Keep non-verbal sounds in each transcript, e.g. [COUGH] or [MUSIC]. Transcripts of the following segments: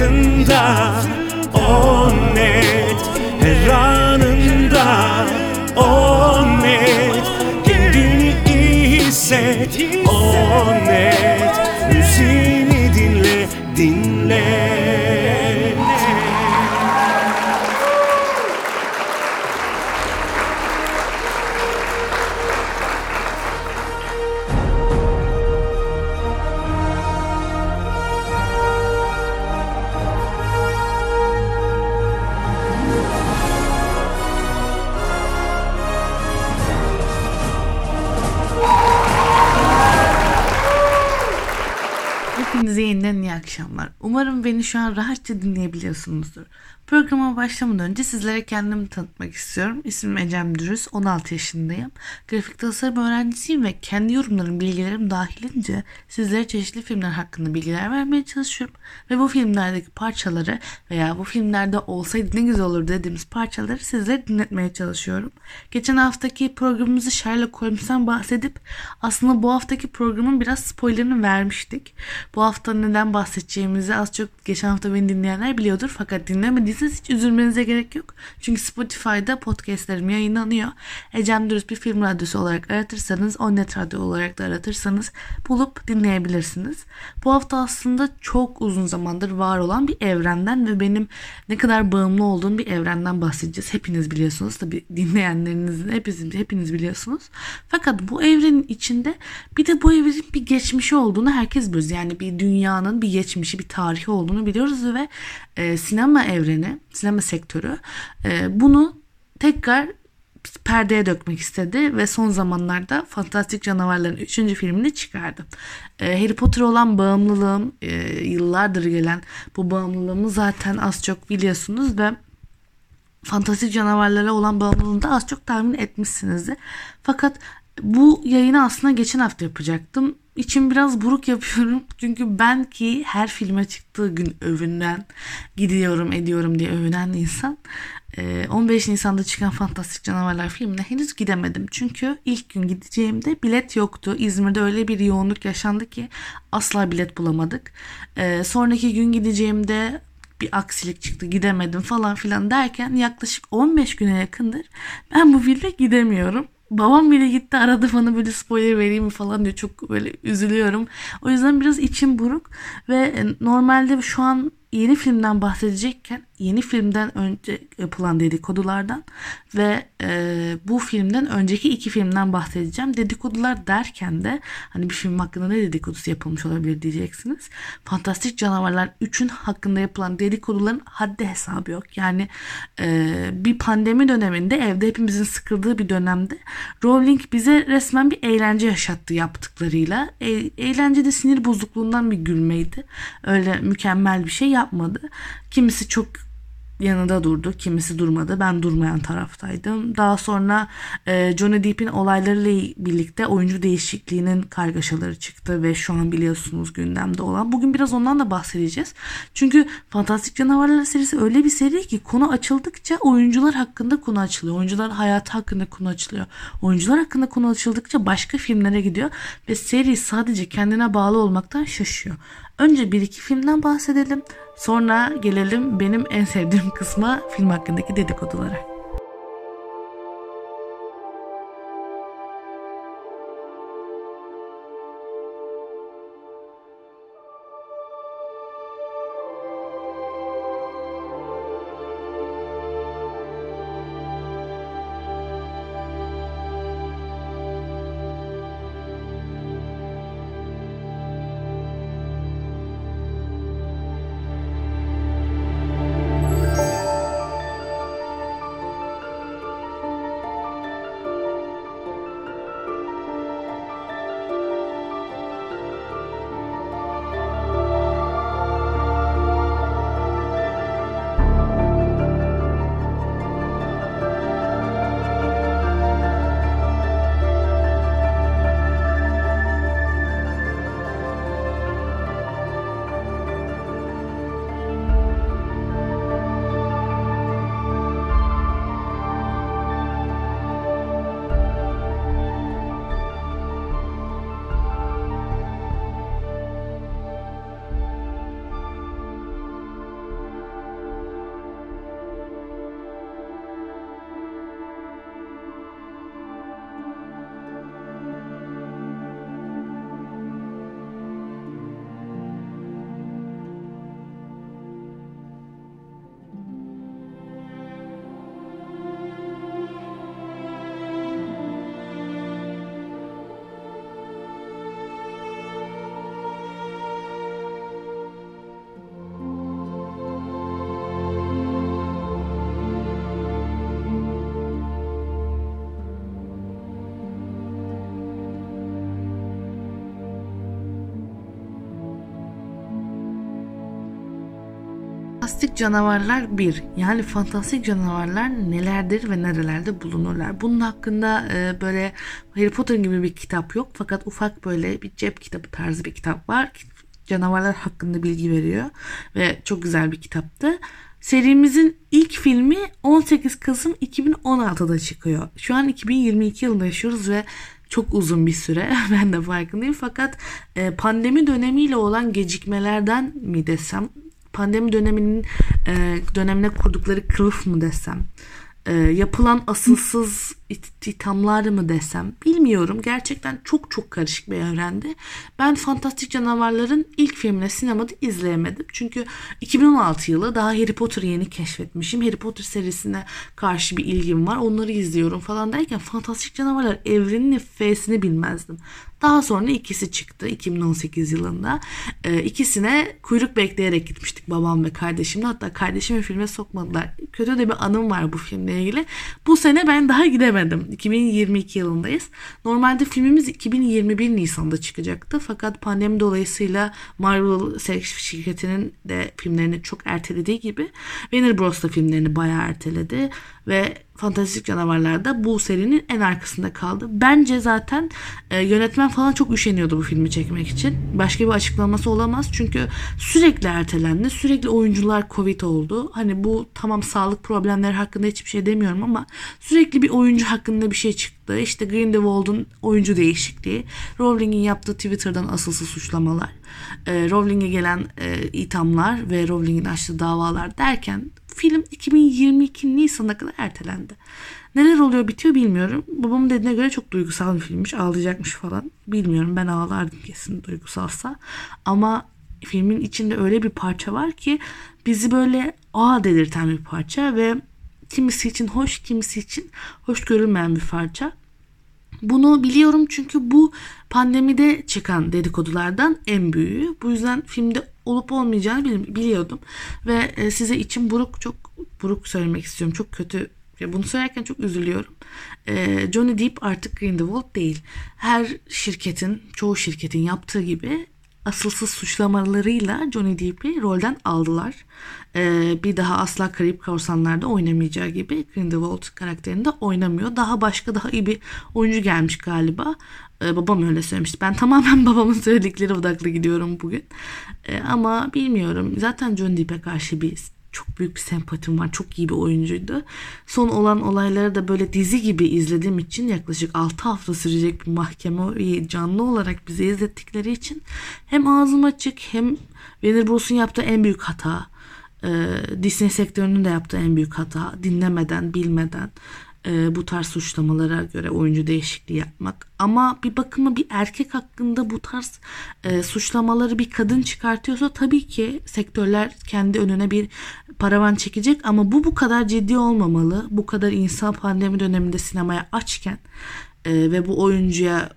hayatında o net. Her anında o net. Kendini iyi hisset o net. Müziğini dinle dinle yeniden iyi akşamlar. Umarım beni şu an rahatça dinleyebiliyorsunuzdur. Programa başlamadan önce sizlere kendimi tanıtmak istiyorum. İsmim Ecem Dürüz, 16 yaşındayım. Grafik tasarım öğrencisiyim ve kendi yorumlarım, bilgilerim dahilince sizlere çeşitli filmler hakkında bilgiler vermeye çalışıyorum. Ve bu filmlerdeki parçaları veya bu filmlerde olsaydı ne güzel olur dediğimiz parçaları sizlere dinletmeye çalışıyorum. Geçen haftaki programımızı Sherlock Holmes'tan bahsedip aslında bu haftaki programın biraz spoilerını vermiştik. Bu hafta neden bahsedeceğimizi az çok geçen hafta beni dinleyenler biliyordur. Fakat dinlemediyseniz hiç üzülmenize gerek yok. Çünkü Spotify'da podcastlerim yayınlanıyor. Ecem Dürüst bir film radyosu olarak aratırsanız, Onnet Radyo olarak da aratırsanız bulup dinleyebilirsiniz. Bu hafta aslında çok uzun zamandır var olan bir evrenden ve benim ne kadar bağımlı olduğum bir evrenden bahsedeceğiz. Hepiniz biliyorsunuz. Tabi dinleyenlerinizin hepiniz, hepiniz biliyorsunuz. Fakat bu evrenin içinde bir de bu evrenin bir geçmişi olduğunu herkes biliyoruz. Yani bir dünyanın bir geçmişi, bir tarihi olduğunu biliyoruz ve e, sinema evreni, sinema sektörü e, bunu tekrar perdeye dökmek istedi ve son zamanlarda Fantastik Canavarların 3. filmini çıkardı. E, Harry Potter olan bağımlılığım, e, yıllardır gelen bu bağımlılığımı zaten az çok biliyorsunuz ve fantastik canavarlara olan bağımlılığını da az çok tahmin etmişsinizdir. Fakat bu yayını aslında geçen hafta yapacaktım. İçim biraz buruk yapıyorum. [LAUGHS] Çünkü ben ki her filme çıktığı gün övünen, gidiyorum ediyorum diye övünen insan. 15 Nisan'da çıkan Fantastik Canavarlar filmine henüz gidemedim. Çünkü ilk gün gideceğimde bilet yoktu. İzmir'de öyle bir yoğunluk yaşandı ki asla bilet bulamadık. Sonraki gün gideceğimde bir aksilik çıktı gidemedim falan filan derken yaklaşık 15 güne yakındır ben bu filme gidemiyorum. Babam bile gitti aradı bana böyle spoiler vereyim mi falan diyor. Çok böyle üzülüyorum. O yüzden biraz içim buruk ve normalde şu an yeni filmden bahsedecekken yeni filmden önce yapılan dedikodulardan ve e, bu filmden önceki iki filmden bahsedeceğim. Dedikodular derken de hani bir film hakkında ne dedikodusu yapılmış olabilir diyeceksiniz. Fantastik Canavarlar 3'ün hakkında yapılan dedikoduların haddi hesabı yok. Yani e, bir pandemi döneminde evde hepimizin sıkıldığı bir dönemde Rowling bize resmen bir eğlence yaşattı yaptıklarıyla. E, eğlence de sinir bozukluğundan bir gülmeydi. Öyle mükemmel bir şey yapmadı. Kimisi çok yanında durdu. Kimisi durmadı. Ben durmayan taraftaydım. Daha sonra e, Johnny Depp'in olaylarıyla birlikte oyuncu değişikliğinin kargaşaları çıktı ve şu an biliyorsunuz gündemde olan. Bugün biraz ondan da bahsedeceğiz. Çünkü Fantastik Canavarlar serisi öyle bir seri ki konu açıldıkça oyuncular hakkında konu açılıyor. Oyuncular hayatı hakkında konu açılıyor. Oyuncular hakkında konu açıldıkça başka filmlere gidiyor ve seri sadece kendine bağlı olmaktan şaşıyor. Önce bir iki filmden bahsedelim. Sonra gelelim benim en sevdiğim kısma film hakkındaki dedikodulara. Fantastik Canavarlar 1 yani fantastik canavarlar nelerdir ve nerelerde bulunurlar. Bunun hakkında e, böyle Harry Potter gibi bir kitap yok fakat ufak böyle bir cep kitabı tarzı bir kitap var. Canavarlar hakkında bilgi veriyor ve çok güzel bir kitaptı. Serimizin ilk filmi 18 Kasım 2016'da çıkıyor. Şu an 2022 yılında yaşıyoruz ve çok uzun bir süre [LAUGHS] ben de farkındayım fakat e, pandemi dönemiyle olan gecikmelerden mi desem pandemi döneminin e, dönemine kurdukları kılıf mı desem e, yapılan asılsız ithamlar mı desem bilmiyorum. Gerçekten çok çok karışık bir evrendi. Ben Fantastik Canavarların ilk filmini sinemada izleyemedim. Çünkü 2016 yılı daha Harry Potter'ı yeni keşfetmişim. Harry Potter serisine karşı bir ilgim var. Onları izliyorum falan derken Fantastik Canavarlar evrenin F'sini bilmezdim. Daha sonra ikisi çıktı 2018 yılında. E, ikisine kuyruk bekleyerek gitmiştik babam ve kardeşimle. Hatta kardeşimi filme sokmadılar. Kötü de bir anım var bu filmle ilgili. Bu sene ben daha gidemedim. 2022 yılındayız. Normalde filmimiz 2021 Nisan'da çıkacaktı. Fakat pandemi dolayısıyla Marvel şirketinin de filmlerini çok ertelediği gibi Warner Bros. da filmlerini bayağı erteledi. Ve Fantastik Canavarlar da bu serinin en arkasında kaldı. Bence zaten e, yönetmen falan çok üşeniyordu bu filmi çekmek için. Başka bir açıklaması olamaz. Çünkü sürekli ertelendi. Sürekli oyuncular Covid oldu. Hani bu tamam sağlık problemleri hakkında hiçbir şey demiyorum ama sürekli bir oyuncu hakkında bir şey çıktı. İşte Grindelwald'un oyuncu değişikliği. Rowling'in yaptığı Twitter'dan asılsız suçlamalar. E, Rowling'e gelen e, ithamlar ve Rowling'in açtığı davalar derken film 2022 Nisan'a kadar ertelendi. Neler oluyor bitiyor bilmiyorum. Babamın dediğine göre çok duygusal bir filmmiş. Ağlayacakmış falan. Bilmiyorum ben ağlardım kesin duygusalsa. Ama filmin içinde öyle bir parça var ki bizi böyle aa delirten bir parça ve kimisi için hoş kimisi için hoş görülmeyen bir parça. Bunu biliyorum çünkü bu pandemide çıkan dedikodulardan en büyüğü. Bu yüzden filmde olup olmayacağını biliyordum. Ve e, size için buruk çok buruk söylemek istiyorum. Çok kötü bunu söylerken çok üzülüyorum. E, Johnny Depp artık Grindelwald değil. Her şirketin, çoğu şirketin yaptığı gibi asılsız suçlamalarıyla Johnny Depp'i rolden aldılar. Ee, bir daha asla Karayip Korsanlar'da oynamayacağı gibi Grindelwald karakterinde oynamıyor. Daha başka daha iyi bir oyuncu gelmiş galiba. Ee, babam öyle söylemişti. Ben tamamen [LAUGHS] babamın söyledikleri odaklı gidiyorum bugün. Ee, ama bilmiyorum. Zaten Johnny Depp'e karşı bir çok büyük bir sempatim var. Çok iyi bir oyuncuydu. Son olan olayları da böyle dizi gibi izlediğim için yaklaşık 6 hafta sürecek bir mahkeme canlı olarak bize izlettikleri için hem ağzım açık hem Warner Bros'un yaptığı en büyük hata Disney sektörünün de yaptığı en büyük hata dinlemeden bilmeden e, bu tarz suçlamalara göre oyuncu değişikliği yapmak. Ama bir bakıma bir erkek hakkında bu tarz e, suçlamaları bir kadın çıkartıyorsa tabii ki sektörler kendi önüne bir paravan çekecek ama bu bu kadar ciddi olmamalı. Bu kadar insan pandemi döneminde sinemaya açken e, ve bu oyuncuya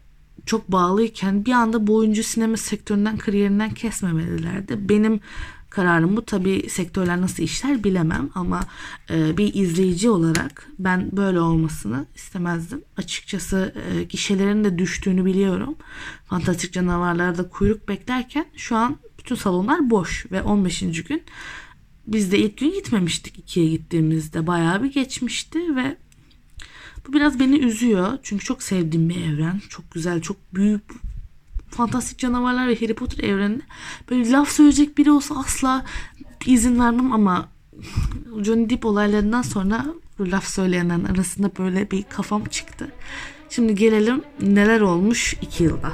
çok bağlıyken bir anda bu oyuncu sinema sektöründen kariyerinden kesmemelilerdi. Benim kararım bu. Tabi sektörler nasıl işler bilemem ama e, bir izleyici olarak ben böyle olmasını istemezdim. Açıkçası e, gişelerin de düştüğünü biliyorum. Fantastik canavarlarda kuyruk beklerken şu an bütün salonlar boş ve 15. gün biz de ilk gün gitmemiştik ikiye gittiğimizde. Bayağı bir geçmişti ve bu biraz beni üzüyor. Çünkü çok sevdiğim bir evren. Çok güzel, çok büyük fantastik canavarlar ve Harry Potter evreninde böyle laf söyleyecek biri olsa asla izin vermem ama Johnny Depp olaylarından sonra laf söyleyenlerin arasında böyle bir kafam çıktı. Şimdi gelelim neler olmuş iki yılda.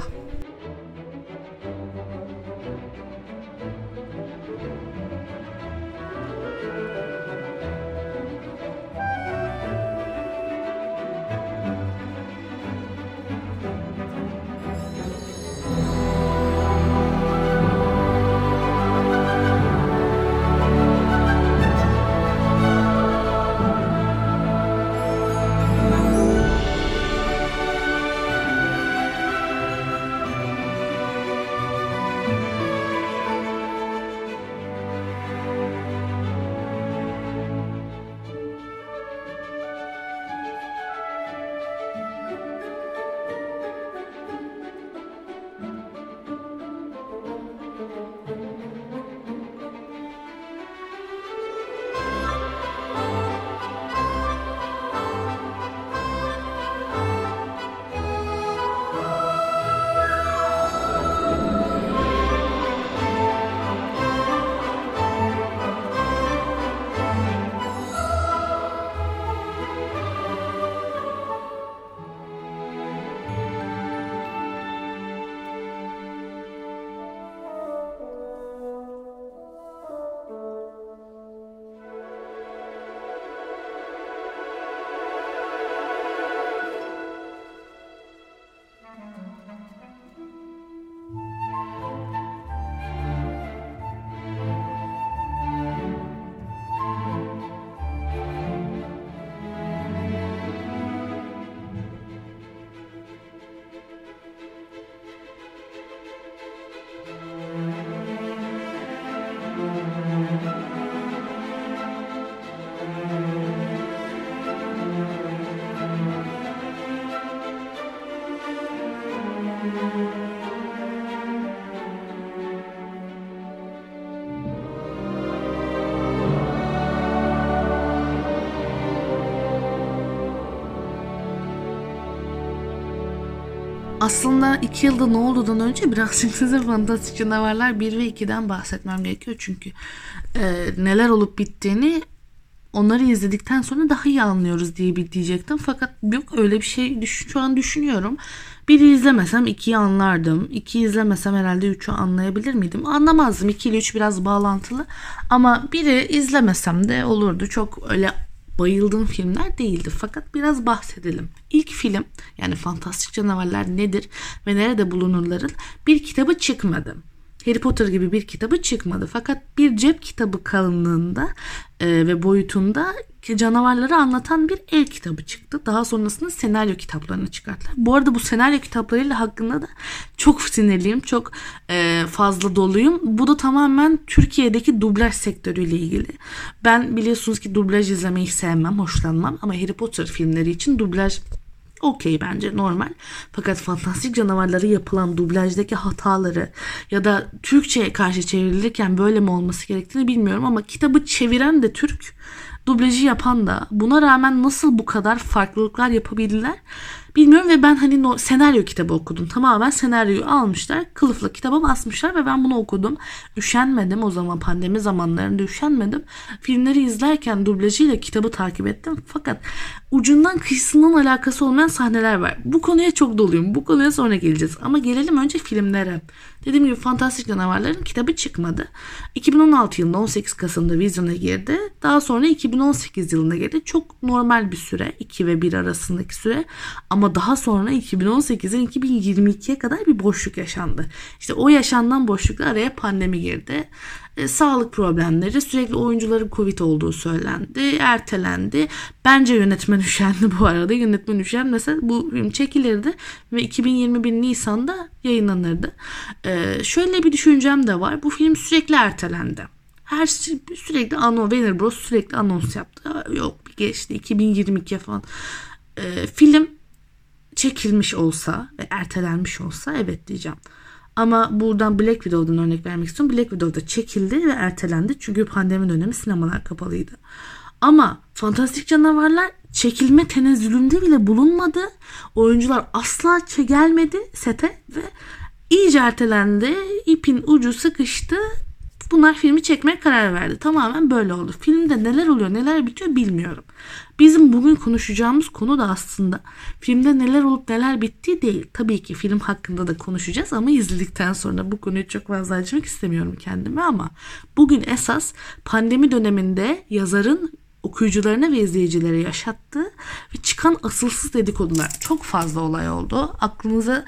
Aslında iki yılda ne olduğundan önce birazcık [LAUGHS] size Fantastik Canavarlar 1 ve 2'den bahsetmem gerekiyor. Çünkü e, neler olup bittiğini onları izledikten sonra daha iyi anlıyoruz diye bir diyecektim. Fakat yok öyle bir şey düşün, şu an düşünüyorum. Biri izlemesem ikiyi anlardım. İki izlemesem herhalde üçü anlayabilir miydim? Anlamazdım. İki ile üç biraz bağlantılı. Ama biri izlemesem de olurdu. Çok öyle bayıldığım filmler değildi. Fakat biraz bahsedelim. İlk film yani Fantastik Canavarlar nedir ve nerede bulunurların bir kitabı çıkmadı. Harry Potter gibi bir kitabı çıkmadı. Fakat bir cep kitabı kalınlığında e, ve boyutunda canavarları anlatan bir el kitabı çıktı. Daha sonrasında senaryo kitaplarını çıkarttılar. Bu arada bu senaryo kitaplarıyla hakkında da çok sinirliyim. Çok e, fazla doluyum. Bu da tamamen Türkiye'deki dublaj sektörüyle ilgili. Ben biliyorsunuz ki dublaj izlemeyi sevmem, hoşlanmam. Ama Harry Potter filmleri için dublaj okey bence normal. Fakat fantastik canavarları yapılan dublajdaki hataları ya da Türkçe'ye karşı çevrilirken böyle mi olması gerektiğini bilmiyorum ama kitabı çeviren de Türk, dublajı yapan da buna rağmen nasıl bu kadar farklılıklar yapabildiler bilmiyorum ve ben hani no, senaryo kitabı okudum. Tamamen senaryoyu almışlar, kılıfla kitaba basmışlar ve ben bunu okudum. Üşenmedim o zaman pandemi zamanlarında üşenmedim. Filmleri izlerken dublajıyla kitabı takip ettim. Fakat ucundan kıyısından alakası olmayan sahneler var. Bu konuya çok doluyum. Bu konuya sonra geleceğiz. Ama gelelim önce filmlere. Dediğim gibi Fantastik Canavarların kitabı çıkmadı. 2016 yılında 18 Kasım'da vizyona girdi. Daha sonra 2018 yılında geldi. Çok normal bir süre. 2 ve 1 arasındaki süre. Ama daha sonra 2018'den 2022'ye kadar bir boşluk yaşandı. İşte o yaşanan boşlukta araya pandemi girdi. E, sağlık problemleri sürekli oyuncuların Covid olduğu söylendi. Ertelendi. Bence yönetmen [LAUGHS] üşendi bu arada. Yönetmen üşenmese bu film çekilirdi ve 2021 Nisan'da yayınlanırdı. E, şöyle bir düşüncem de var. Bu film sürekli ertelendi. Her şey sürekli anons, Warner Bros sürekli anons yaptı. Yok geçti 2022 falan. E, film çekilmiş olsa ve ertelenmiş olsa evet diyeceğim. Ama buradan Black Widow'dan örnek vermek istiyorum. Black Widow'da çekildi ve ertelendi. Çünkü pandemi dönemi sinemalar kapalıydı. Ama Fantastik Canavarlar çekilme tenezzülünde bile bulunmadı. Oyuncular asla gelmedi sete ve iyice ertelendi. İpin ucu sıkıştı Bunlar filmi çekmeye karar verdi. Tamamen böyle oldu. Filmde neler oluyor neler bitiyor bilmiyorum. Bizim bugün konuşacağımız konu da aslında filmde neler olup neler bittiği değil. Tabii ki film hakkında da konuşacağız ama izledikten sonra bu konuyu çok fazla açmak istemiyorum kendime ama bugün esas pandemi döneminde yazarın okuyucularına ve izleyicilere yaşattığı ve çıkan asılsız dedikodular çok fazla olay oldu. Aklınıza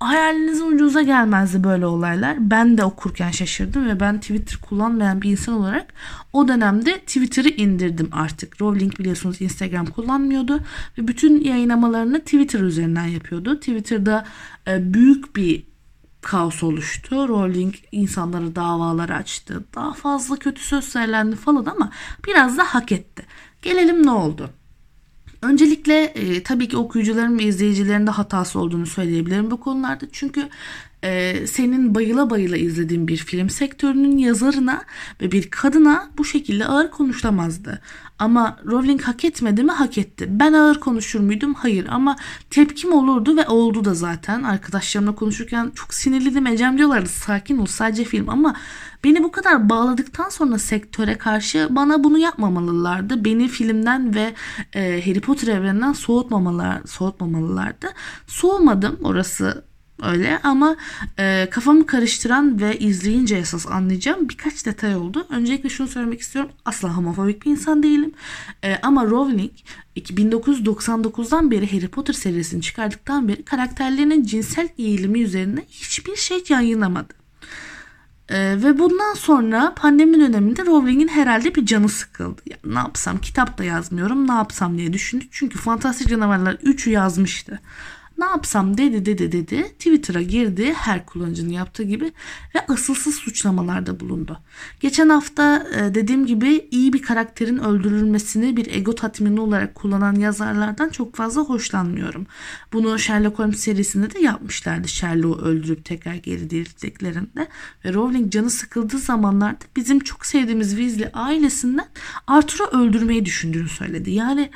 hayalinizin ucuza gelmezdi böyle olaylar. Ben de okurken şaşırdım ve ben Twitter kullanmayan bir insan olarak o dönemde Twitter'ı indirdim artık. Rowling biliyorsunuz Instagram kullanmıyordu ve bütün yayınlamalarını Twitter üzerinden yapıyordu. Twitter'da e, büyük bir kaos oluştu. Rowling insanları davalar açtı. Daha fazla kötü söz söylendi falan ama biraz da hak etti. Gelelim ne oldu? Öncelikle e, tabii ki okuyucuların ve izleyicilerin de hatası olduğunu söyleyebilirim bu konularda. Çünkü e, senin bayıla bayıla izlediğin bir film sektörünün yazarına ve bir kadına bu şekilde ağır konuşulamazdı. Ama Rowling hak etmedi mi? Hak etti. Ben ağır konuşur muydum? Hayır ama tepkim olurdu ve oldu da zaten. Arkadaşlarımla konuşurken çok sinirliydim. Ecem diyorlardı sakin ol sadece film ama beni bu kadar bağladıktan sonra sektöre karşı bana bunu yapmamalılardı. Beni filmden ve e, Harry Potter evreninden soğutmamalar, soğutmamalılardı. Soğumadım orası öyle ama e, kafamı karıştıran ve izleyince esas anlayacağım birkaç detay oldu. Öncelikle şunu söylemek istiyorum. Asla homofobik bir insan değilim. E, ama Rowling 1999'dan beri Harry Potter serisini çıkardıktan beri karakterlerinin cinsel eğilimi üzerine hiçbir şey yayınlamadı. Ee, ve bundan sonra pandemi döneminde Rowling'in herhalde bir canı sıkıldı. Ya, ne yapsam kitap da yazmıyorum ne yapsam diye düşündü. Çünkü Fantastik Canavarlar 3'ü yazmıştı. Ne yapsam dedi dedi dedi. Twitter'a girdi her kullanıcının yaptığı gibi ve asılsız suçlamalarda bulundu. Geçen hafta e, dediğim gibi iyi bir karakterin öldürülmesini bir ego tatmini olarak kullanan yazarlardan çok fazla hoşlanmıyorum. Bunu Sherlock Holmes serisinde de yapmışlardı. Sherlock'u öldürüp tekrar geri dirilttiklerinde. Ve Rowling canı sıkıldığı zamanlarda bizim çok sevdiğimiz Weasley ailesinden Arthur'u öldürmeyi düşündüğünü söyledi. Yani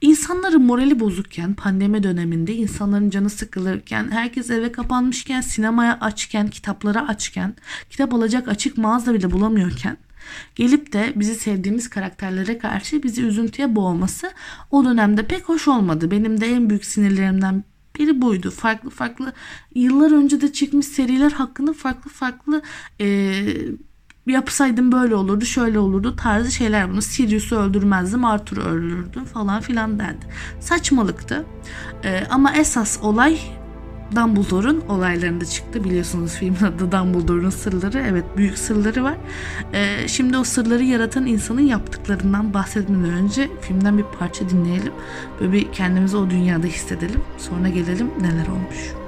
İnsanların morali bozukken, pandemi döneminde insanların canı sıkılırken, herkes eve kapanmışken, sinemaya açken, kitaplara açken, kitap alacak açık mağaza bile bulamıyorken gelip de bizi sevdiğimiz karakterlere karşı bizi üzüntüye boğması o dönemde pek hoş olmadı. Benim de en büyük sinirlerimden biri buydu. Farklı farklı yıllar önce de çıkmış seriler hakkında farklı farklı e, yapsaydım böyle olurdu şöyle olurdu tarzı şeyler bunu Sirius'u öldürmezdim Arthur'u öldürürdüm falan filan derdi. Saçmalıktı. E, ama esas olay Dumbledore'un olaylarında çıktı. Biliyorsunuz filmin adı Dumbledore'un sırları. Evet büyük sırları var. Ee, şimdi o sırları yaratan insanın yaptıklarından bahsetmeden önce filmden bir parça dinleyelim. Böyle bir kendimizi o dünyada hissedelim. Sonra gelelim neler olmuş.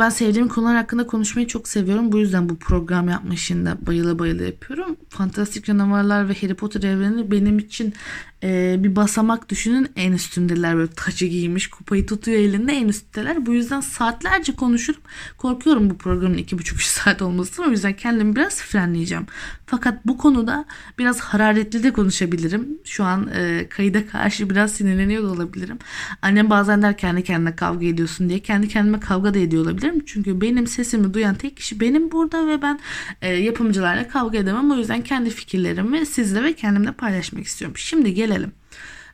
Ben sevdiğim konular hakkında konuşmayı çok seviyorum. Bu yüzden bu program yapma işinde bayıla bayıla yapıyorum. Fantastik canavarlar ve Harry Potter evreni benim için e, bir basamak düşünün en üstündeler. Böyle taçı giymiş kupayı tutuyor elinde en üstteler. Bu yüzden saatlerce konuşurum. Korkuyorum bu programın iki buçuk üç saat olmasına. O yüzden kendimi biraz frenleyeceğim. Fakat bu konuda biraz hararetli de konuşabilirim. Şu an e, kayıda karşı biraz sinirleniyor da olabilirim. Annem bazen der kendi kendine kavga ediyorsun diye. Kendi kendime kavga da ediyor olabilirim. Çünkü benim sesimi duyan tek kişi benim burada ve ben e, yapımcılarla kavga edemem. O yüzden kendi fikirlerimi sizle ve kendimle paylaşmak istiyorum. Şimdi gelelim.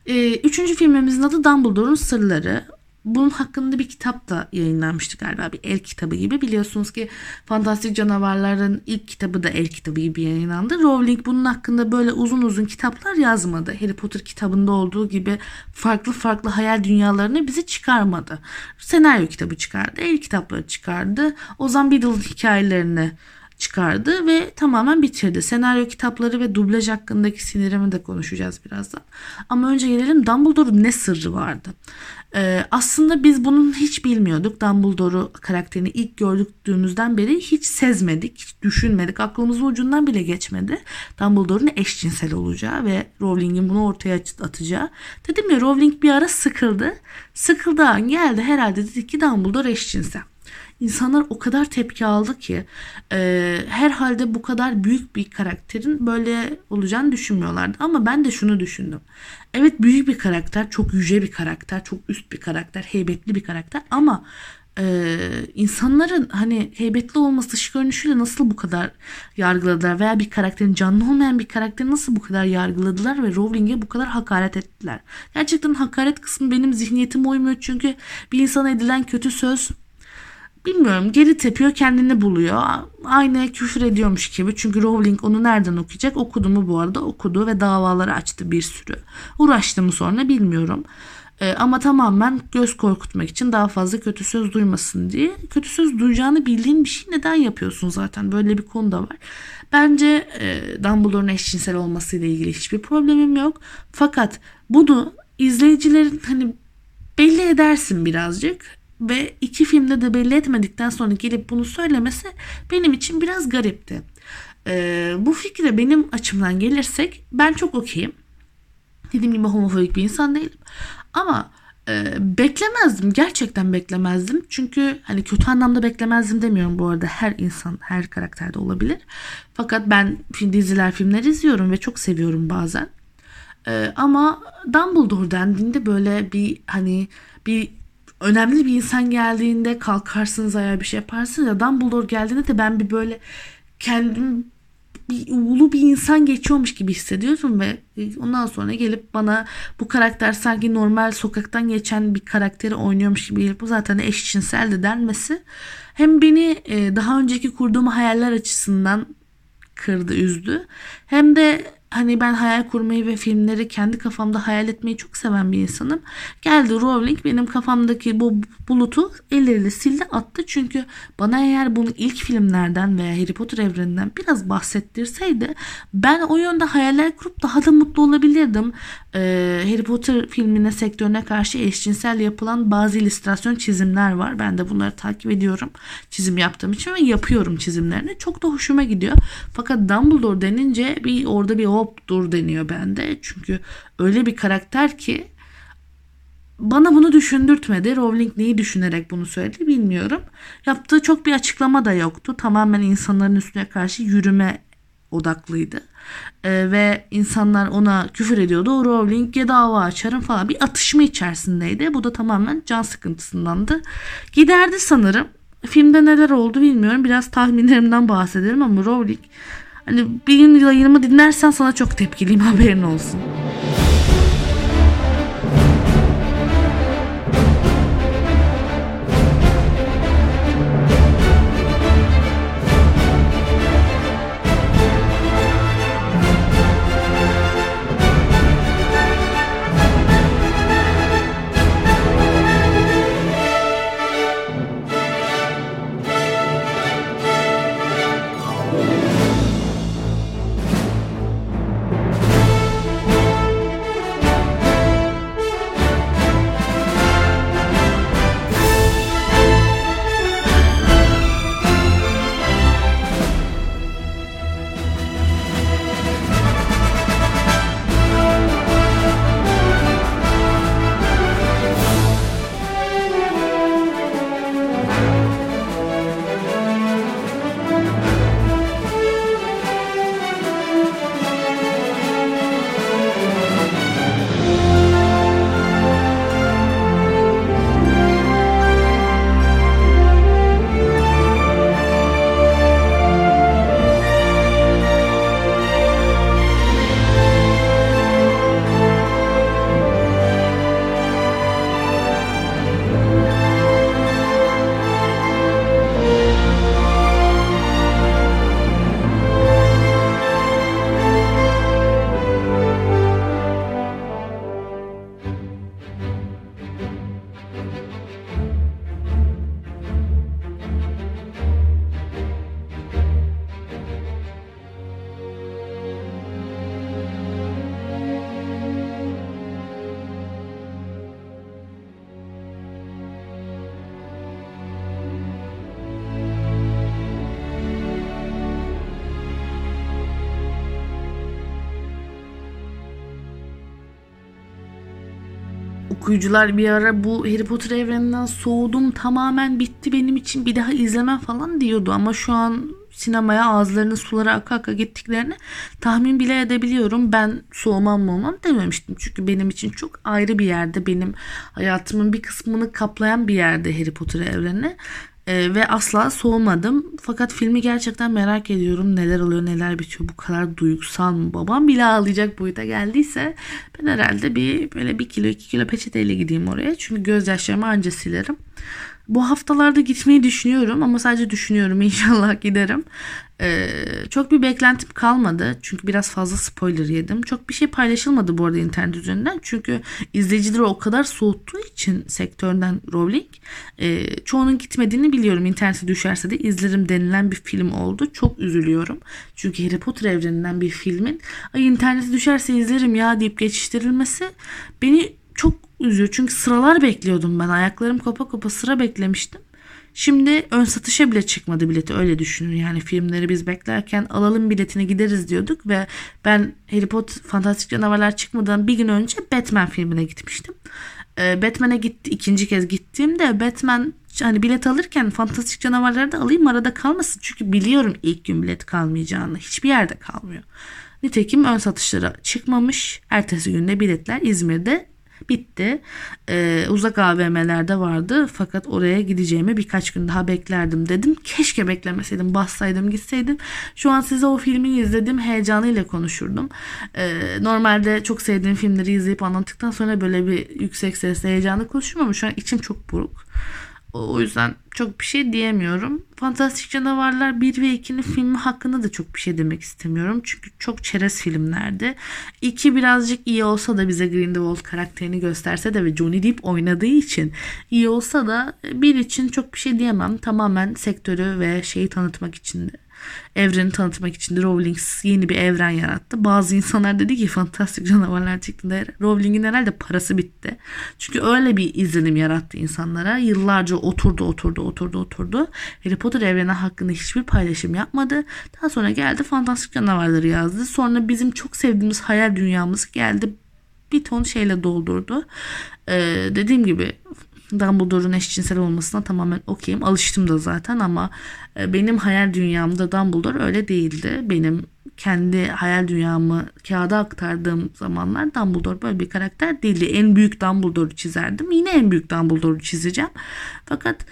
E, üçüncü filmimizin adı Dumbledore'un Sırları bunun hakkında bir kitap da yayınlanmıştı galiba bir el kitabı gibi. Biliyorsunuz ki Fantastik Canavarların ilk kitabı da el kitabı gibi yayınlandı. Rowling bunun hakkında böyle uzun uzun kitaplar yazmadı. Harry Potter kitabında olduğu gibi farklı farklı hayal dünyalarını bize çıkarmadı. Senaryo kitabı çıkardı, el kitapları çıkardı. Ozan Beadle'ın hikayelerini çıkardı ve tamamen bitirdi. Senaryo kitapları ve dublaj hakkındaki sinirimi de konuşacağız birazdan. Ama önce gelelim Dumbledore'un ne sırrı vardı? Ee, aslında biz bunun hiç bilmiyorduk. Dumbledore'u karakterini ilk gördüğümüzden beri hiç sezmedik, hiç düşünmedik. Aklımızın ucundan bile geçmedi. Dumbledore'un eşcinsel olacağı ve Rowling'in bunu ortaya atacağı. Dedim ya Rowling bir ara sıkıldı. Sıkıldı geldi herhalde dedi ki Dumbledore eşcinsel. İnsanlar o kadar tepki aldı ki e, herhalde bu kadar büyük bir karakterin böyle olacağını düşünmüyorlardı. Ama ben de şunu düşündüm. Evet büyük bir karakter, çok yüce bir karakter, çok üst bir karakter, heybetli bir karakter ama e, insanların hani heybetli olması dış görünüşüyle nasıl bu kadar yargıladılar veya bir karakterin canlı olmayan bir karakteri nasıl bu kadar yargıladılar ve Rowling'e bu kadar hakaret ettiler. Gerçekten hakaret kısmı benim zihniyetime uymuyor çünkü bir insana edilen kötü söz bilmiyorum geri tepiyor kendini buluyor. Aynı küfür ediyormuş gibi. Çünkü Rowling onu nereden okuyacak? Okudu mu bu arada? Okudu ve davaları açtı bir sürü. Uğraştı mı sonra bilmiyorum. Ee, ama tamamen göz korkutmak için daha fazla kötü söz duymasın diye. Kötü söz duyacağını bildiğin bir şey neden yapıyorsun zaten? Böyle bir konu da var. Bence e, Dumbledore'un eşcinsel olmasıyla ilgili hiçbir problemim yok. Fakat bunu izleyicilerin hani belli edersin birazcık ve iki filmde de belli etmedikten sonra gelip bunu söylemesi benim için biraz garipti. Ee, bu fikre benim açımdan gelirsek ben çok okeyim. Dediğim gibi homofobik bir insan değilim. Ama e, beklemezdim. Gerçekten beklemezdim. Çünkü hani kötü anlamda beklemezdim demiyorum bu arada. Her insan, her karakterde olabilir. Fakat ben diziler, filmler izliyorum ve çok seviyorum bazen. E, ama Dumbledore dendiğinde böyle bir hani bir önemli bir insan geldiğinde kalkarsınız ayağa bir şey yaparsınız ya Dumbledore geldiğinde de ben bir böyle kendim bir ulu bir insan geçiyormuş gibi hissediyorsun ve ondan sonra gelip bana bu karakter sanki normal sokaktan geçen bir karakteri oynuyormuş gibi gelip bu zaten eşcinsel de denmesi hem beni e, daha önceki kurduğum hayaller açısından kırdı, üzdü. Hem de hani ben hayal kurmayı ve filmleri kendi kafamda hayal etmeyi çok seven bir insanım. Geldi Rowling benim kafamdaki bu bulutu elleriyle sildi attı. Çünkü bana eğer bunu ilk filmlerden veya Harry Potter evreninden biraz bahsettirseydi ben o yönde hayaller kurup daha da mutlu olabilirdim. Ee, Harry Potter filmine sektörüne karşı eşcinsel yapılan bazı illüstrasyon çizimler var. Ben de bunları takip ediyorum çizim yaptığım için ve yapıyorum çizimlerini. Çok da hoşuma gidiyor. Fakat Dumbledore denince bir orada bir hop dur deniyor bende. Çünkü öyle bir karakter ki bana bunu düşündürtmedi. Rowling neyi düşünerek bunu söyledi bilmiyorum. Yaptığı çok bir açıklama da yoktu. Tamamen insanların üstüne karşı yürüme odaklıydı. Ee, ve insanlar ona küfür ediyordu. Rowling'e dava açarım falan. Bir atışma içerisindeydi. Bu da tamamen can sıkıntısındandı. Giderdi sanırım. Filmde neler oldu bilmiyorum. Biraz tahminlerimden bahsedelim ama Rowling hani bir gün yayınımı dinlersen sana çok tepkiliyim [LAUGHS] haberin olsun. Okuyucular bir ara bu Harry Potter evreninden soğudum tamamen bitti benim için bir daha izlemem falan diyordu ama şu an sinemaya ağızlarını sulara aka aka gittiklerini tahmin bile edebiliyorum. Ben soğumam mı olmam dememiştim. Çünkü benim için çok ayrı bir yerde benim hayatımın bir kısmını kaplayan bir yerde Harry Potter evreni. Ee, ve asla soğumadım. Fakat filmi gerçekten merak ediyorum. Neler oluyor neler bitiyor. Bu kadar duygusal mı? Babam bile ağlayacak boyuta geldiyse ben herhalde bir böyle bir kilo iki kilo peçeteyle gideyim oraya. Çünkü gözyaşlarımı anca silerim. Bu haftalarda gitmeyi düşünüyorum ama sadece düşünüyorum [LAUGHS] inşallah giderim. Ee, çok bir beklentim kalmadı çünkü biraz fazla spoiler yedim. Çok bir şey paylaşılmadı bu arada internet üzerinden çünkü izleyicileri o kadar soğuttuğu için sektörden Rowling e, çoğunun gitmediğini biliyorum. İnternete düşerse de izlerim denilen bir film oldu. Çok üzülüyorum. Çünkü Harry Potter evreninden bir filmin ay internete düşerse izlerim ya deyip geçiştirilmesi beni çok üzüyor. Çünkü sıralar bekliyordum ben. Ayaklarım kopa kopa sıra beklemiştim. Şimdi ön satışa bile çıkmadı bileti öyle düşünün. Yani filmleri biz beklerken alalım biletini gideriz diyorduk ve ben Harry Potter Fantastik Canavarlar çıkmadan bir gün önce Batman filmine gitmiştim. Ee, Batman'e gitti ikinci kez gittiğimde Batman hani bilet alırken fantastik canavarları da alayım arada kalmasın. Çünkü biliyorum ilk gün bilet kalmayacağını. Hiçbir yerde kalmıyor. Nitekim ön satışlara çıkmamış. Ertesi günde biletler İzmir'de bitti. Ee, uzak AVM'lerde vardı fakat oraya gideceğimi birkaç gün daha beklerdim dedim. Keşke beklemeseydim bassaydım gitseydim. Şu an size o filmi izlediğim heyecanıyla konuşurdum. Ee, normalde çok sevdiğim filmleri izleyip anlattıktan sonra böyle bir yüksek sesle heyecanlı konuşurum ama şu an içim çok buruk. O yüzden çok bir şey diyemiyorum. Fantastik Canavarlar 1 ve 2'nin filmi hakkında da çok bir şey demek istemiyorum. Çünkü çok çerez filmlerdi. 2 birazcık iyi olsa da bize Grindelwald karakterini gösterse de ve Johnny Depp oynadığı için iyi olsa da bir için çok bir şey diyemem. Tamamen sektörü ve şeyi tanıtmak için evreni tanıtmak için de Rowling yeni bir evren yarattı. Bazı insanlar dedi ki fantastik canavarlar çıktığında Rowling'in herhalde parası bitti. Çünkü öyle bir izlenim yarattı insanlara. Yıllarca oturdu oturdu oturdu oturdu. Harry Potter evreni hakkında hiçbir paylaşım yapmadı. Daha sonra geldi fantastik canavarları yazdı. Sonra bizim çok sevdiğimiz hayal dünyamız geldi bir ton şeyle doldurdu. Ee, dediğim gibi Dumbledore'un eşcinsel olmasına tamamen okeyim. Alıştım da zaten ama e, benim hayal dünyamda Dumbledore öyle değildi. Benim kendi hayal dünyamı kağıda aktardığım zamanlar Dumbledore böyle bir karakter değildi. En büyük Dumbledore'u çizerdim. Yine en büyük Dumbledore'u çizeceğim. Fakat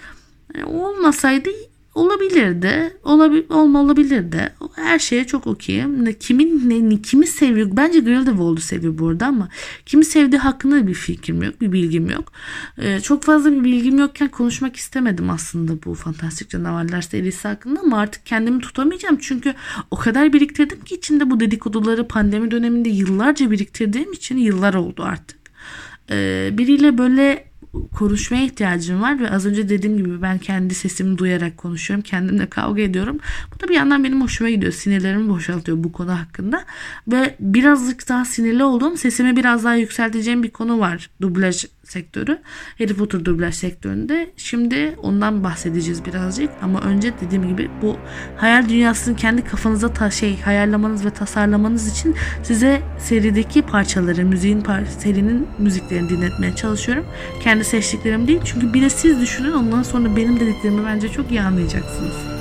e, olmasaydı Olabilirdi. Olabil, olma olabilirdi. Her şeye çok okeyim. Kimin ne, kimi seviyor? Bence Grindelwald'u seviyor burada ama kimi sevdiği hakkında bir fikrim yok. Bir bilgim yok. Ee, çok fazla bir bilgim yokken konuşmak istemedim aslında bu Fantastik Canavarlar serisi hakkında ama artık kendimi tutamayacağım. Çünkü o kadar biriktirdim ki içinde bu dedikoduları pandemi döneminde yıllarca biriktirdiğim için yıllar oldu artık. Ee, biriyle böyle konuşmaya ihtiyacım var ve az önce dediğim gibi ben kendi sesimi duyarak konuşuyorum. Kendimle kavga ediyorum. Bu da bir yandan benim hoşuma gidiyor. Sinirlerimi boşaltıyor bu konu hakkında. Ve birazcık daha sinirli olduğum sesimi biraz daha yükselteceğim bir konu var. Dublaj sektörü. Harry Potter dublaj sektöründe. Şimdi ondan bahsedeceğiz birazcık. Ama önce dediğim gibi bu hayal dünyasını kendi kafanıza ta şey hayallemanız ve tasarlamanız için size serideki parçaları, müziğin par serinin müziklerini dinletmeye çalışıyorum. Kendi seçtiklerim değil. Çünkü bir de siz düşünün ondan sonra benim dediklerimi bence çok iyi anlayacaksınız.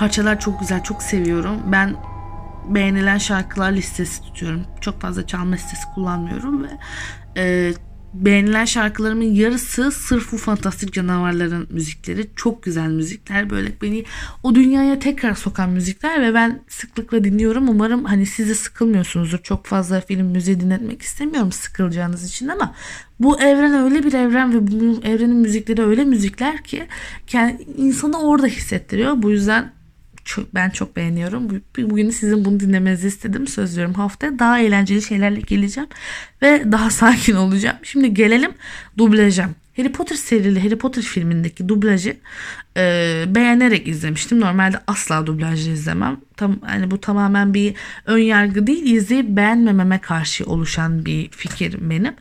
Parçalar çok güzel, çok seviyorum. Ben beğenilen şarkılar listesi tutuyorum. Çok fazla çalma listesi kullanmıyorum ve e, beğenilen şarkılarımın yarısı sırf bu fantastik canavarların müzikleri. Çok güzel müzikler. Böyle beni o dünyaya tekrar sokan müzikler ve ben sıklıkla dinliyorum. Umarım hani siz sıkılmıyorsunuzdur. Çok fazla film müziği dinletmek istemiyorum sıkılacağınız için ama bu evren öyle bir evren ve bu evrenin müzikleri öyle müzikler ki yani insanı orada hissettiriyor. Bu yüzden çok, ben çok beğeniyorum. Bugün sizin bunu dinlemenizi istedim. Söz veriyorum haftaya daha eğlenceli şeylerle geleceğim. Ve daha [LAUGHS] sakin olacağım. Şimdi gelelim dublaja. Harry Potter serili Harry Potter filmindeki dublajı e, beğenerek izlemiştim. Normalde asla dublajı izlemem. Tam hani bu tamamen bir ön yargı değil, izleyip beğenmememe karşı oluşan bir fikir benim.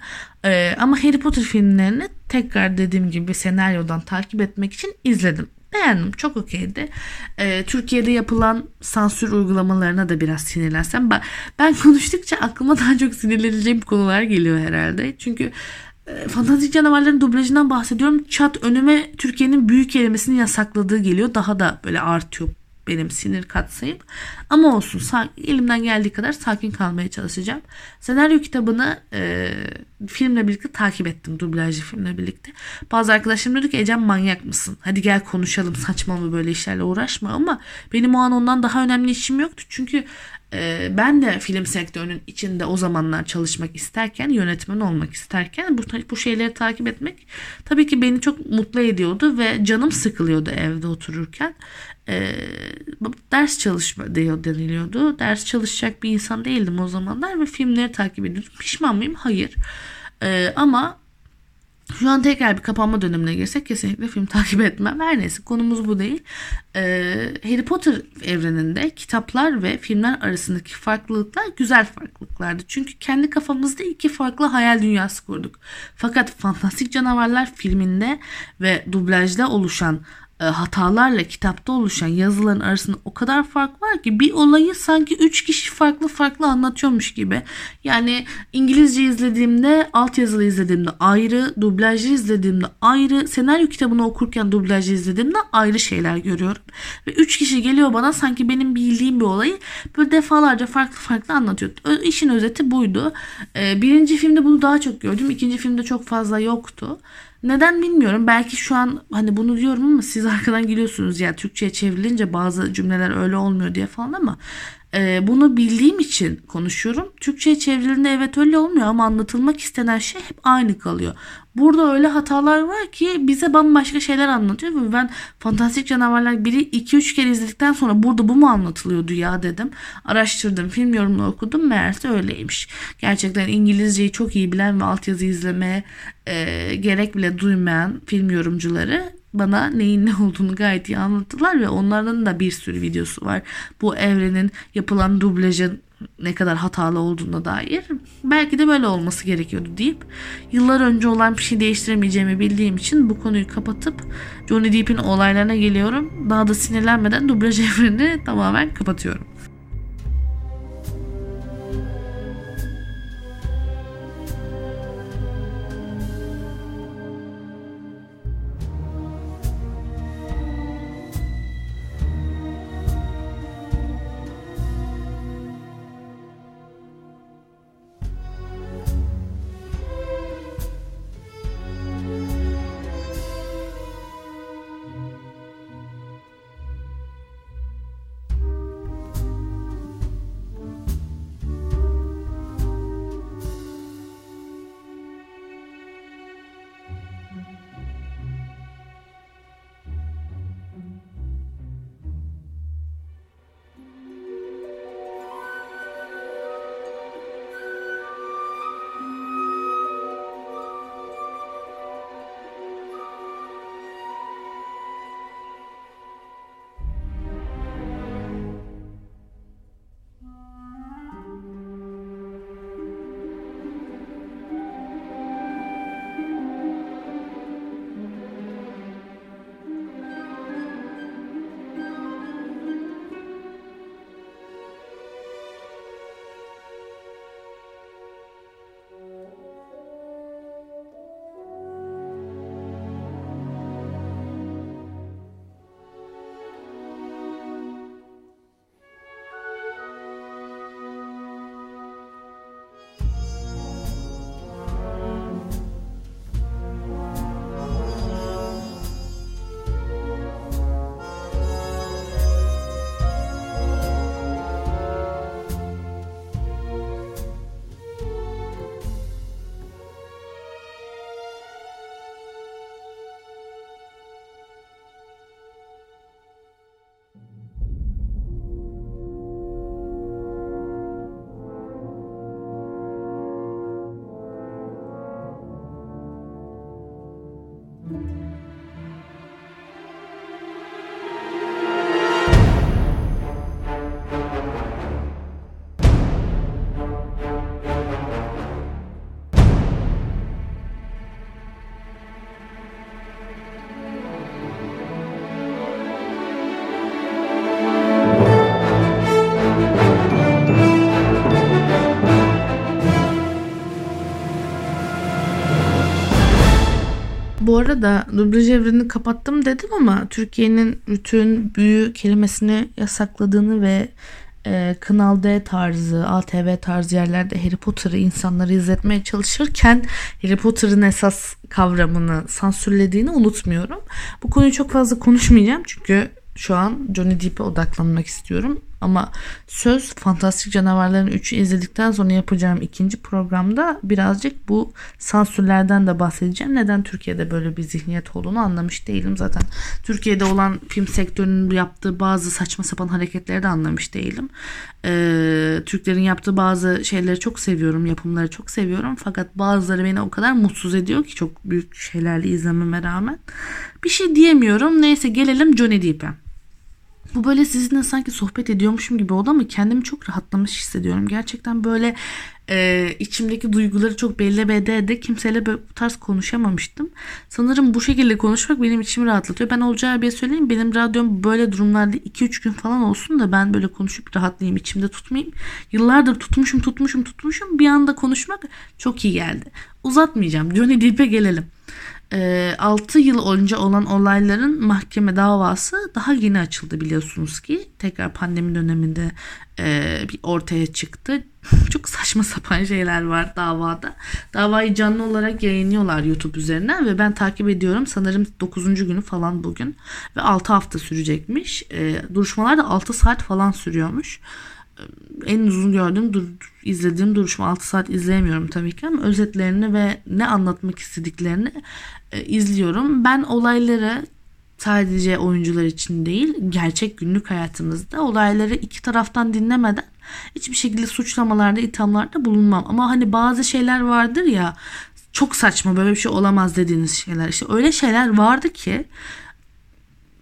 E, ama Harry Potter filmlerini tekrar dediğim gibi senaryodan takip etmek için izledim. Beğendim. Çok okeydi. Ee, Türkiye'de yapılan sansür uygulamalarına da biraz sinirlensem. Ben, ben konuştukça aklıma daha çok sinirleneceğim konular geliyor herhalde. Çünkü e, fantastik canavarların dublajından bahsediyorum. Çat önüme Türkiye'nin büyük kelimesini yasakladığı geliyor. Daha da böyle artıyor benim sinir katsayım. Ama olsun elimden geldiği kadar sakin kalmaya çalışacağım. Senaryo kitabını e, filmle birlikte takip ettim. Dublajlı filmle birlikte. Bazı arkadaşlarım dedi ki Ecem manyak mısın? Hadi gel konuşalım saçmalama böyle işlerle uğraşma ama benim o an ondan daha önemli işim yoktu. Çünkü e, ben de film sektörünün içinde o zamanlar çalışmak isterken, yönetmen olmak isterken bu, bu şeyleri takip etmek tabii ki beni çok mutlu ediyordu ve canım sıkılıyordu evde otururken. E, ders çalışma diyor deniliyordu. Ders çalışacak bir insan değildim o zamanlar ve filmleri takip ediyordum. Pişman mıyım? Hayır. E, ama şu an tekrar bir kapanma dönemine girsek kesinlikle film [LAUGHS] takip etmem. Her neyse konumuz bu değil. Ee, Harry Potter evreninde kitaplar ve filmler arasındaki farklılıklar güzel farklılıklardı. Çünkü kendi kafamızda iki farklı hayal dünyası kurduk. Fakat Fantastik Canavarlar filminde ve dublajda oluşan hatalarla kitapta oluşan yazıların arasında o kadar fark var ki bir olayı sanki üç kişi farklı farklı anlatıyormuş gibi. Yani İngilizce izlediğimde, altyazılı izlediğimde ayrı, dublajlı izlediğimde ayrı, senaryo kitabını okurken dublajlı izlediğimde ayrı şeyler görüyorum. Ve üç kişi geliyor bana sanki benim bildiğim bir olayı böyle defalarca farklı farklı anlatıyor. İşin özeti buydu. E, birinci filmde bunu daha çok gördüm. ikinci filmde çok fazla yoktu. Neden bilmiyorum. Belki şu an hani bunu diyorum ama siz arkadan geliyorsunuz ya Türkçe'ye çevrilince bazı cümleler öyle olmuyor diye falan ama e, bunu bildiğim için konuşuyorum. Türkçe'ye çevrildiğinde evet öyle olmuyor ama anlatılmak istenen şey hep aynı kalıyor. Burada öyle hatalar var ki bize bambaşka şeyler anlatıyor ben Fantastik Canavarlar 1'i 2-3 kere izledikten sonra burada bu mu anlatılıyordu ya dedim. Araştırdım, film yorumunu okudum meğerse öyleymiş. Gerçekten İngilizceyi çok iyi bilen ve altyazı izlemeye e, gerek bile duymayan film yorumcuları bana neyin ne olduğunu gayet iyi anlattılar ve onların da bir sürü videosu var. Bu evrenin yapılan dublajın ne kadar hatalı olduğuna dair belki de böyle olması gerekiyordu deyip yıllar önce olan bir şey değiştiremeyeceğimi bildiğim için bu konuyu kapatıp Johnny Depp'in olaylarına geliyorum. Daha da sinirlenmeden dublaj [LAUGHS] evrenini tamamen kapatıyorum. Bu arada dublaj evrenini kapattım dedim ama Türkiye'nin bütün büyü kelimesini yasakladığını ve e, Kanal D tarzı, ATV tarzı yerlerde Harry Potter'ı insanlara izletmeye çalışırken Harry Potter'ın esas kavramını sansürlediğini unutmuyorum. Bu konuyu çok fazla konuşmayacağım çünkü şu an Johnny Depp'e odaklanmak istiyorum. Ama söz Fantastik Canavarların 3'ü izledikten sonra yapacağım ikinci programda birazcık bu sansürlerden de bahsedeceğim. Neden Türkiye'de böyle bir zihniyet olduğunu anlamış değilim. Zaten Türkiye'de olan film sektörünün yaptığı bazı saçma sapan hareketleri de anlamış değilim. Ee, Türklerin yaptığı bazı şeyleri çok seviyorum. Yapımları çok seviyorum. Fakat bazıları beni o kadar mutsuz ediyor ki çok büyük şeylerle izlememe rağmen. Bir şey diyemiyorum. Neyse gelelim Johnny Depp'e. Bu böyle sizinle sanki sohbet ediyormuşum gibi oldu ama kendimi çok rahatlamış hissediyorum. Gerçekten böyle e, içimdeki duyguları çok belli bede ede kimseyle böyle bu tarz konuşamamıştım. Sanırım bu şekilde konuşmak benim içimi rahatlatıyor. Ben olacağı abiye söyleyeyim benim radyom böyle durumlarda 2-3 gün falan olsun da ben böyle konuşup rahatlayayım içimde tutmayayım. Yıllardır tutmuşum tutmuşum tutmuşum bir anda konuşmak çok iyi geldi. Uzatmayacağım Johnny Depp'e gelelim. 6 yıl önce olan olayların mahkeme davası daha yeni açıldı biliyorsunuz ki. Tekrar pandemi döneminde bir ortaya çıktı. [LAUGHS] Çok saçma sapan şeyler var davada. Davayı canlı olarak yayınlıyorlar YouTube üzerinden ve ben takip ediyorum. Sanırım 9. günü falan bugün ve 6 hafta sürecekmiş. Duruşmalar da 6 saat falan sürüyormuş en uzun gördüğüm dur, izlediğim duruşma 6 saat izleyemiyorum tabii ki ama özetlerini ve ne anlatmak istediklerini e, izliyorum. Ben olayları sadece oyuncular için değil gerçek günlük hayatımızda olayları iki taraftan dinlemeden hiçbir şekilde suçlamalarda ithamlarda bulunmam. Ama hani bazı şeyler vardır ya çok saçma böyle bir şey olamaz dediğiniz şeyler işte öyle şeyler vardı ki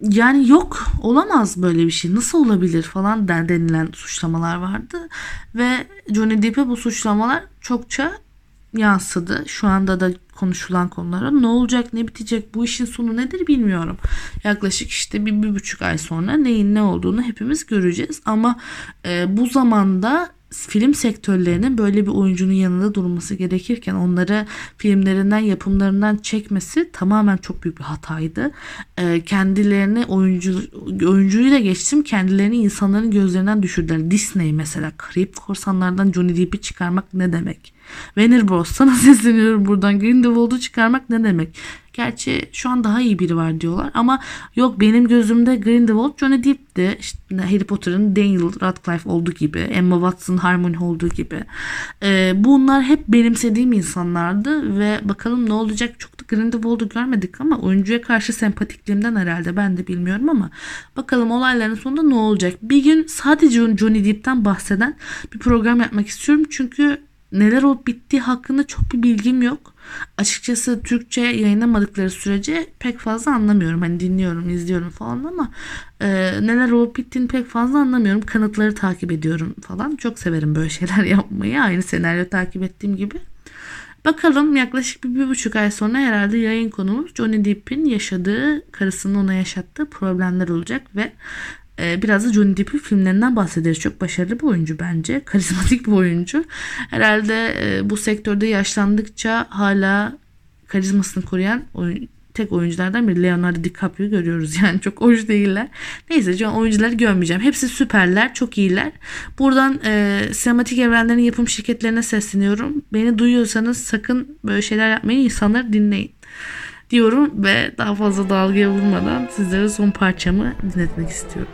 yani yok olamaz böyle bir şey nasıl olabilir falan denilen suçlamalar vardı ve Johnny Depp'e bu suçlamalar çokça yansıdı. Şu anda da konuşulan konulara ne olacak ne bitecek bu işin sonu nedir bilmiyorum. Yaklaşık işte bir, bir buçuk ay sonra neyin ne olduğunu hepimiz göreceğiz. Ama e, bu zamanda film sektörlerinin böyle bir oyuncunun yanında durması gerekirken onları filmlerinden yapımlarından çekmesi tamamen çok büyük bir hataydı. Ee, kendilerini oyuncu oyuncuyu da geçtim kendilerini insanların gözlerinden düşürdüler. Disney mesela Karayip Korsanlardan Johnny Depp'i çıkarmak ne demek? Warner Bros sana [LAUGHS] sesleniyorum buradan Grindelwald'u çıkarmak ne demek? Gerçi şu an daha iyi biri var diyorlar ama yok benim gözümde Grindelwald Johnny Depp'ti. İşte Harry Potter'ın Daniel Radcliffe olduğu gibi, Emma Watson Harmony olduğu gibi. Ee, bunlar hep benimsediğim insanlardı ve bakalım ne olacak çok da Grindelwald'u görmedik ama oyuncuya karşı sempatikliğimden herhalde ben de bilmiyorum ama bakalım olayların sonunda ne olacak. Bir gün sadece Johnny Depp'ten bahseden bir program yapmak istiyorum çünkü neler olup bittiği hakkında çok bir bilgim yok. Açıkçası Türkçe yayınlamadıkları sürece pek fazla anlamıyorum. Hani dinliyorum, izliyorum falan ama e, neler olup bittiğini pek fazla anlamıyorum. Kanıtları takip ediyorum falan. Çok severim böyle şeyler [LAUGHS] yapmayı. Aynı senaryo takip ettiğim gibi. Bakalım yaklaşık bir, bir buçuk ay sonra herhalde yayın konumuz Johnny Depp'in yaşadığı, karısının ona yaşattığı problemler olacak ve ee, biraz da Johnny Depp'in filmlerinden bahsederiz. Çok başarılı bir oyuncu bence. [LAUGHS] Karizmatik bir oyuncu. Herhalde e, bu sektörde yaşlandıkça hala karizmasını koruyan oyun, tek oyunculardan biri Leonardo DiCaprio görüyoruz. [LAUGHS] Yani çok hoş değiller. Neyse şu an oyuncuları görmeyeceğim. Hepsi süperler. Çok iyiler. Buradan e, sinematik evrenlerin yapım şirketlerine sesleniyorum. Beni duyuyorsanız sakın böyle şeyler yapmayın. İnsanları dinleyin diyorum ve daha fazla dalgaya vurmadan sizlere son parçamı dinletmek istiyorum.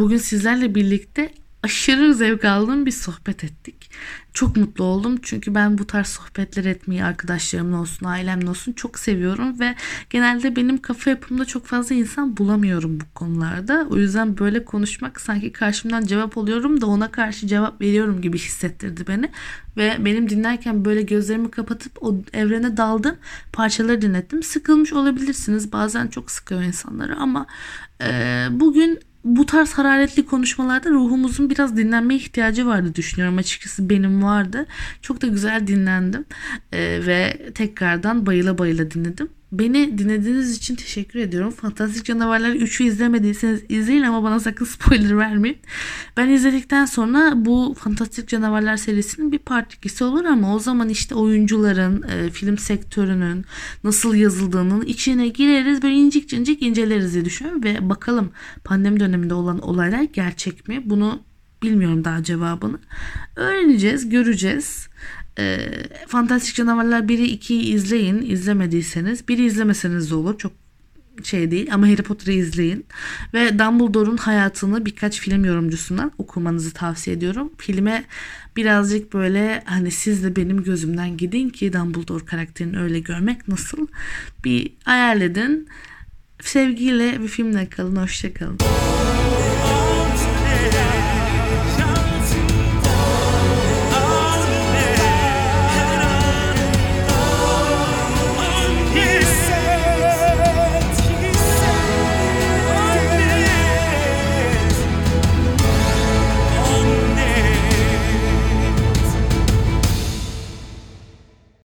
Bugün sizlerle birlikte aşırı zevk aldığım bir sohbet ettik. Çok mutlu oldum çünkü ben bu tarz sohbetler etmeyi arkadaşlarımla olsun, ailemle olsun çok seviyorum ve genelde benim kafa yapımda çok fazla insan bulamıyorum bu konularda. O yüzden böyle konuşmak sanki karşımdan cevap alıyorum da ona karşı cevap veriyorum gibi hissettirdi beni. Ve benim dinlerken böyle gözlerimi kapatıp o evrene daldım. Parçaları dinlettim. Sıkılmış olabilirsiniz. Bazen çok sıkıyor insanları ama e, bugün bu tarz hararetli konuşmalarda ruhumuzun biraz dinlenmeye ihtiyacı vardı düşünüyorum. Açıkçası benim vardı. Çok da güzel dinlendim Ee, ve tekrardan bayıla bayıla dinledim. Beni dinlediğiniz için teşekkür ediyorum. Fantastik Canavarlar 3'ü izlemediyseniz izleyin ama bana sakın spoiler vermeyin. Ben izledikten sonra bu Fantastik Canavarlar serisinin bir part 2'si olur ama o zaman işte oyuncuların, e, film sektörünün nasıl yazıldığının içine gireriz böyle incik cincik inceleriz diye düşünüyorum ve bakalım pandemi döneminde olan olaylar gerçek mi? Bunu bilmiyorum daha cevabını. Öğreneceğiz, göreceğiz. E, Fantastik Canavarlar 1'i 2'yi izleyin izlemediyseniz. Biri izlemeseniz de olur. Çok şey değil ama Harry Potter'ı izleyin. Ve Dumbledore'un hayatını birkaç film yorumcusundan okumanızı tavsiye ediyorum. Filme birazcık böyle hani siz de benim gözümden gidin ki Dumbledore karakterini öyle görmek nasıl bir hayal edin. Sevgiyle bir filmle kalın. Hoşçakalın.